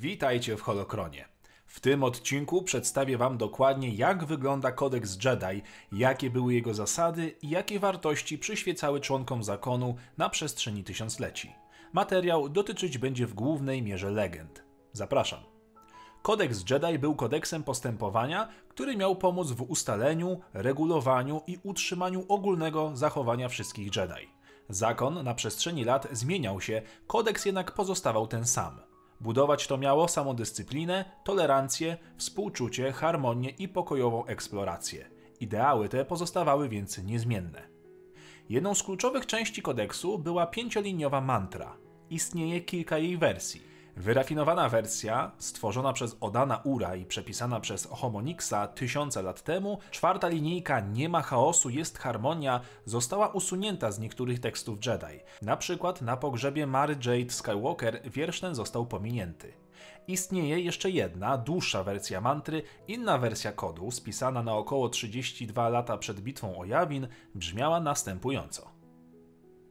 Witajcie w Holokronie. W tym odcinku przedstawię Wam dokładnie, jak wygląda kodeks Jedi, jakie były jego zasady i jakie wartości przyświecały członkom zakonu na przestrzeni tysiącleci. Materiał dotyczyć będzie w głównej mierze legend. Zapraszam. Kodeks Jedi był kodeksem postępowania, który miał pomóc w ustaleniu, regulowaniu i utrzymaniu ogólnego zachowania wszystkich Jedi. Zakon na przestrzeni lat zmieniał się, kodeks jednak pozostawał ten sam. Budować to miało samodyscyplinę, tolerancję, współczucie, harmonię i pokojową eksplorację. Ideały te pozostawały więc niezmienne. Jedną z kluczowych części kodeksu była pięcioliniowa mantra. Istnieje kilka jej wersji. Wyrafinowana wersja, stworzona przez Odana Ura i przepisana przez Homonixa tysiące lat temu, czwarta linijka Nie ma chaosu, jest harmonia, została usunięta z niektórych tekstów Jedi. Na przykład na pogrzebie Mary Jade Skywalker wiersz ten został pominięty. Istnieje jeszcze jedna, dłuższa wersja mantry, inna wersja kodu, spisana na około 32 lata przed bitwą o Jawin, brzmiała następująco.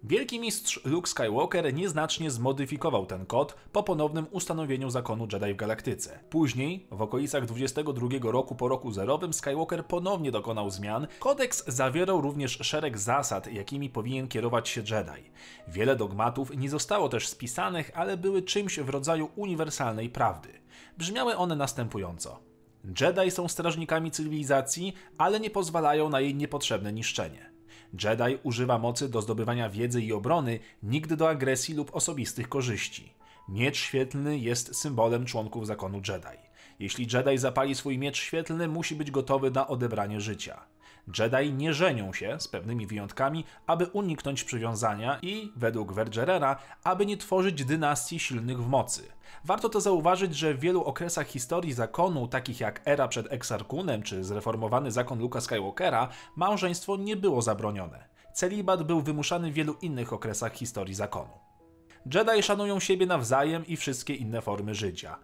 Wielki mistrz Luke Skywalker nieznacznie zmodyfikował ten kod po ponownym ustanowieniu zakonu Jedi w galaktyce. Później, w okolicach 22 roku po roku zerowym, Skywalker ponownie dokonał zmian. Kodeks zawierał również szereg zasad, jakimi powinien kierować się Jedi. Wiele dogmatów nie zostało też spisanych, ale były czymś w rodzaju uniwersalnej prawdy. Brzmiały one następująco. Jedi są strażnikami cywilizacji, ale nie pozwalają na jej niepotrzebne niszczenie. Jedi używa mocy do zdobywania wiedzy i obrony, nigdy do agresji lub osobistych korzyści. Miecz świetlny jest symbolem członków zakonu Jedi. Jeśli Jedi zapali swój miecz świetlny, musi być gotowy na odebranie życia. Jedi nie żenią się, z pewnymi wyjątkami, aby uniknąć przywiązania i, według Vergerera, aby nie tworzyć dynastii silnych w mocy. Warto to zauważyć, że w wielu okresach historii zakonu, takich jak era przed Exarkunem czy zreformowany zakon Luka Skywalkera, małżeństwo nie było zabronione. Celibat był wymuszany w wielu innych okresach historii zakonu. Jedi szanują siebie nawzajem i wszystkie inne formy życia.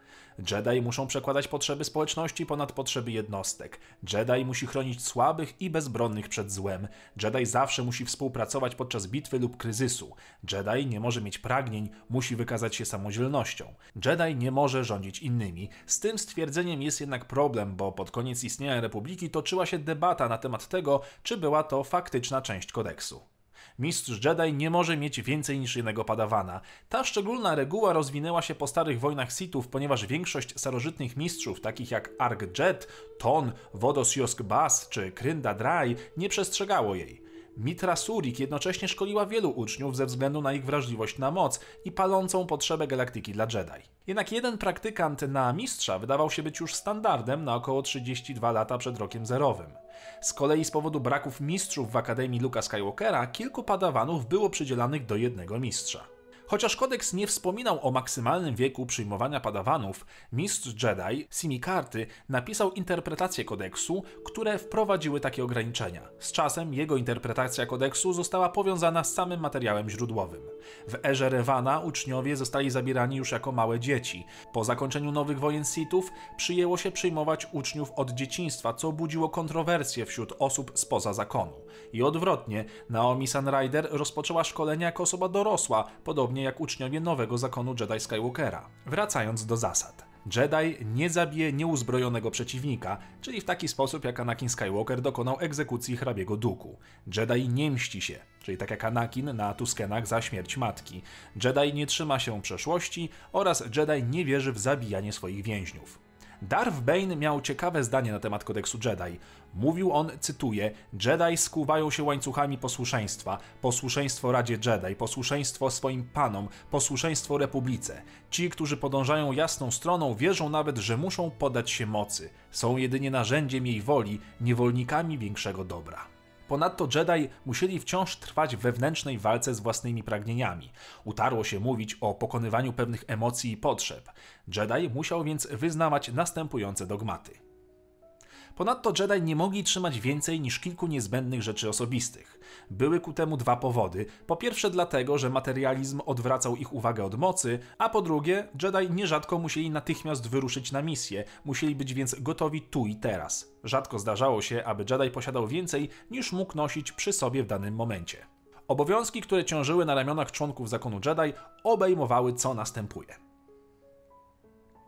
Jedi muszą przekładać potrzeby społeczności ponad potrzeby jednostek. Jedi musi chronić słabych i bezbronnych przed złem. Jedi zawsze musi współpracować podczas bitwy lub kryzysu. Jedi nie może mieć pragnień, musi wykazać się samodzielnością. Jedi nie może rządzić innymi. Z tym stwierdzeniem jest jednak problem, bo pod koniec istnienia Republiki toczyła się debata na temat tego, czy była to faktyczna część kodeksu. Mistrz Jedi nie może mieć więcej niż jednego padawana. Ta szczególna reguła rozwinęła się po starych wojnach Sithów, ponieważ większość starożytnych mistrzów, takich jak Arg Jet, Ton, Wodos Josk Bas czy Krynda Drai, nie przestrzegało jej. Mitra Surik jednocześnie szkoliła wielu uczniów ze względu na ich wrażliwość na moc i palącą potrzebę galaktyki dla Jedi. Jednak jeden praktykant na mistrza wydawał się być już standardem na około 32 lata przed rokiem zerowym. Z kolei z powodu braków mistrzów w Akademii Luka Skywalkera kilku padawanów było przydzielanych do jednego mistrza. Chociaż kodeks nie wspominał o maksymalnym wieku przyjmowania padawanów, mistrz Jedi, Simikarty, napisał interpretację kodeksu, które wprowadziły takie ograniczenia. Z czasem jego interpretacja kodeksu została powiązana z samym materiałem źródłowym. W erze Rewana uczniowie zostali zabierani już jako małe dzieci. Po zakończeniu nowych wojen Sithów przyjęło się przyjmować uczniów od dzieciństwa, co budziło kontrowersje wśród osób spoza zakonu. I odwrotnie, Naomi Sunrider rozpoczęła szkolenie jako osoba dorosła, podobnie jak uczniowie nowego zakonu Jedi Skywalkera. Wracając do zasad. Jedi nie zabije nieuzbrojonego przeciwnika, czyli w taki sposób jak Anakin Skywalker dokonał egzekucji hrabiego Duku. Jedi nie mści się, czyli tak jak Anakin na Tuskenach za śmierć matki. Jedi nie trzyma się przeszłości oraz Jedi nie wierzy w zabijanie swoich więźniów. Darth Bane miał ciekawe zdanie na temat kodeksu Jedi. Mówił on, cytuję, Jedi skuwają się łańcuchami posłuszeństwa, posłuszeństwo Radzie Jedi, posłuszeństwo swoim panom, posłuszeństwo Republice. Ci, którzy podążają jasną stroną, wierzą nawet, że muszą podać się mocy. Są jedynie narzędziem jej woli, niewolnikami większego dobra. Ponadto Jedi musieli wciąż trwać w wewnętrznej walce z własnymi pragnieniami. Utarło się mówić o pokonywaniu pewnych emocji i potrzeb. Jedi musiał więc wyznawać następujące dogmaty. Ponadto Jedi nie mogli trzymać więcej niż kilku niezbędnych rzeczy osobistych. Były ku temu dwa powody. Po pierwsze dlatego, że materializm odwracał ich uwagę od mocy, a po drugie Jedi nierzadko musieli natychmiast wyruszyć na misję, musieli być więc gotowi tu i teraz. Rzadko zdarzało się, aby Jedi posiadał więcej niż mógł nosić przy sobie w danym momencie. Obowiązki, które ciążyły na ramionach członków zakonu Jedi, obejmowały co następuje.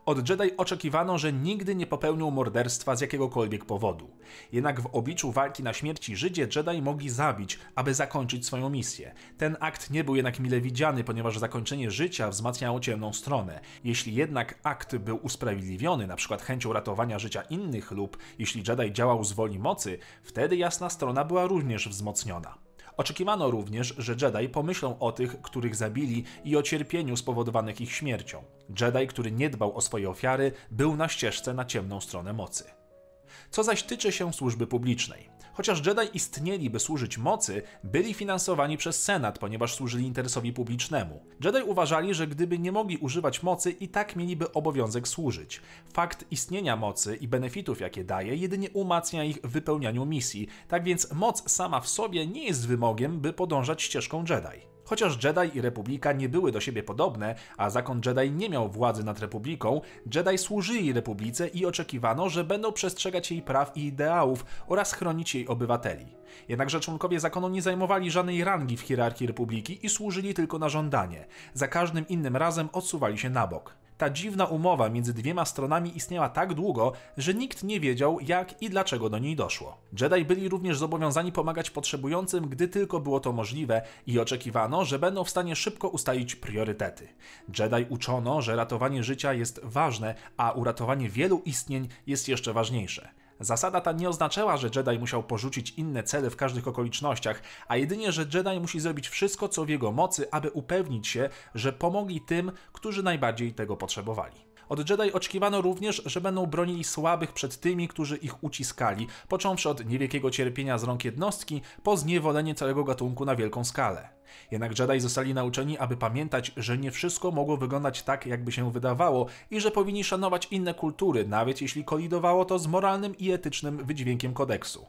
Od Jedi oczekiwano, że nigdy nie popełnią morderstwa z jakiegokolwiek powodu. Jednak w obliczu walki na śmierci Żydzie Jedi mogli zabić, aby zakończyć swoją misję. Ten akt nie był jednak mile widziany, ponieważ zakończenie życia wzmacniało ciemną stronę. Jeśli jednak akt był usprawiedliwiony, np. chęcią ratowania życia innych lub jeśli Jedi działał z woli mocy, wtedy jasna strona była również wzmocniona. Oczekiwano również, że Jedi pomyślą o tych, których zabili i o cierpieniu spowodowanych ich śmiercią. Jedi, który nie dbał o swoje ofiary, był na ścieżce na ciemną stronę mocy. Co zaś tyczy się służby publicznej. Chociaż Jedi istnieli, by służyć mocy, byli finansowani przez Senat, ponieważ służyli interesowi publicznemu. Jedi uważali, że gdyby nie mogli używać mocy, i tak mieliby obowiązek służyć. Fakt istnienia mocy i benefitów, jakie daje, jedynie umacnia ich w wypełnianiu misji, tak więc moc sama w sobie nie jest wymogiem, by podążać ścieżką Jedi. Chociaż Jedi i Republika nie były do siebie podobne, a zakon Jedi nie miał władzy nad Republiką, Jedi służyli Republice i oczekiwano, że będą przestrzegać jej praw i ideałów oraz chronić jej obywateli. Jednakże członkowie zakonu nie zajmowali żadnej rangi w hierarchii Republiki i służyli tylko na żądanie. Za każdym innym razem odsuwali się na bok. Ta dziwna umowa między dwiema stronami istniała tak długo, że nikt nie wiedział, jak i dlaczego do niej doszło. Jedi byli również zobowiązani pomagać potrzebującym, gdy tylko było to możliwe i oczekiwano, że będą w stanie szybko ustalić priorytety. Jedi uczono, że ratowanie życia jest ważne, a uratowanie wielu istnień jest jeszcze ważniejsze. Zasada ta nie oznaczała, że Jedi musiał porzucić inne cele w każdych okolicznościach, a jedynie, że Jedi musi zrobić wszystko, co w jego mocy, aby upewnić się, że pomogli tym, którzy najbardziej tego potrzebowali. Od Jedi oczekiwano również, że będą bronili słabych przed tymi, którzy ich uciskali, począwszy od niewielkiego cierpienia z rąk jednostki, po zniewolenie całego gatunku na wielką skalę. Jednak Jedi zostali nauczeni, aby pamiętać, że nie wszystko mogło wyglądać tak, jakby się wydawało i że powinni szanować inne kultury, nawet jeśli kolidowało to z moralnym i etycznym wydźwiękiem kodeksu.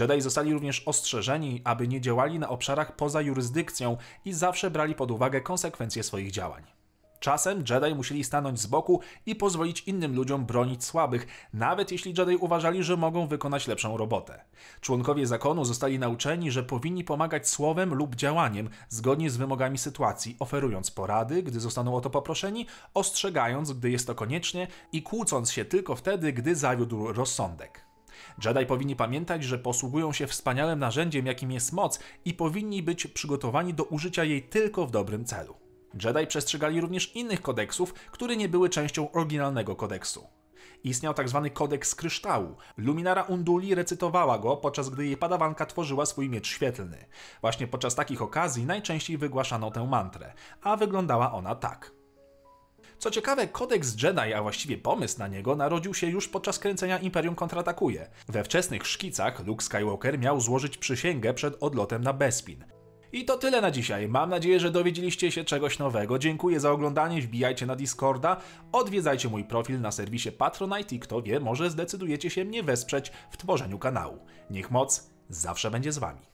Jedi zostali również ostrzeżeni, aby nie działali na obszarach poza jurysdykcją i zawsze brali pod uwagę konsekwencje swoich działań. Czasem Jedi musieli stanąć z boku i pozwolić innym ludziom bronić słabych, nawet jeśli Jedi uważali, że mogą wykonać lepszą robotę. Członkowie zakonu zostali nauczeni, że powinni pomagać słowem lub działaniem zgodnie z wymogami sytuacji, oferując porady, gdy zostaną o to poproszeni, ostrzegając, gdy jest to koniecznie i kłócąc się tylko wtedy, gdy zawiódł rozsądek. Jedi powinni pamiętać, że posługują się wspaniałym narzędziem, jakim jest moc i powinni być przygotowani do użycia jej tylko w dobrym celu. Jedi przestrzegali również innych kodeksów, które nie były częścią oryginalnego kodeksu. Istniał tzw. Tak kodeks kryształu. Luminara Unduli recytowała go, podczas gdy jej padawanka tworzyła swój miecz świetlny. Właśnie podczas takich okazji najczęściej wygłaszano tę mantrę, a wyglądała ona tak. Co ciekawe, kodeks Jedi, a właściwie pomysł na niego, narodził się już podczas kręcenia Imperium kontratakuje. We wczesnych szkicach Luke Skywalker miał złożyć przysięgę przed odlotem na Bespin. I to tyle na dzisiaj. Mam nadzieję, że dowiedzieliście się czegoś nowego. Dziękuję za oglądanie, wbijajcie na Discorda, odwiedzajcie mój profil na serwisie Patronite i kto wie, może zdecydujecie się mnie wesprzeć w tworzeniu kanału. Niech moc zawsze będzie z wami.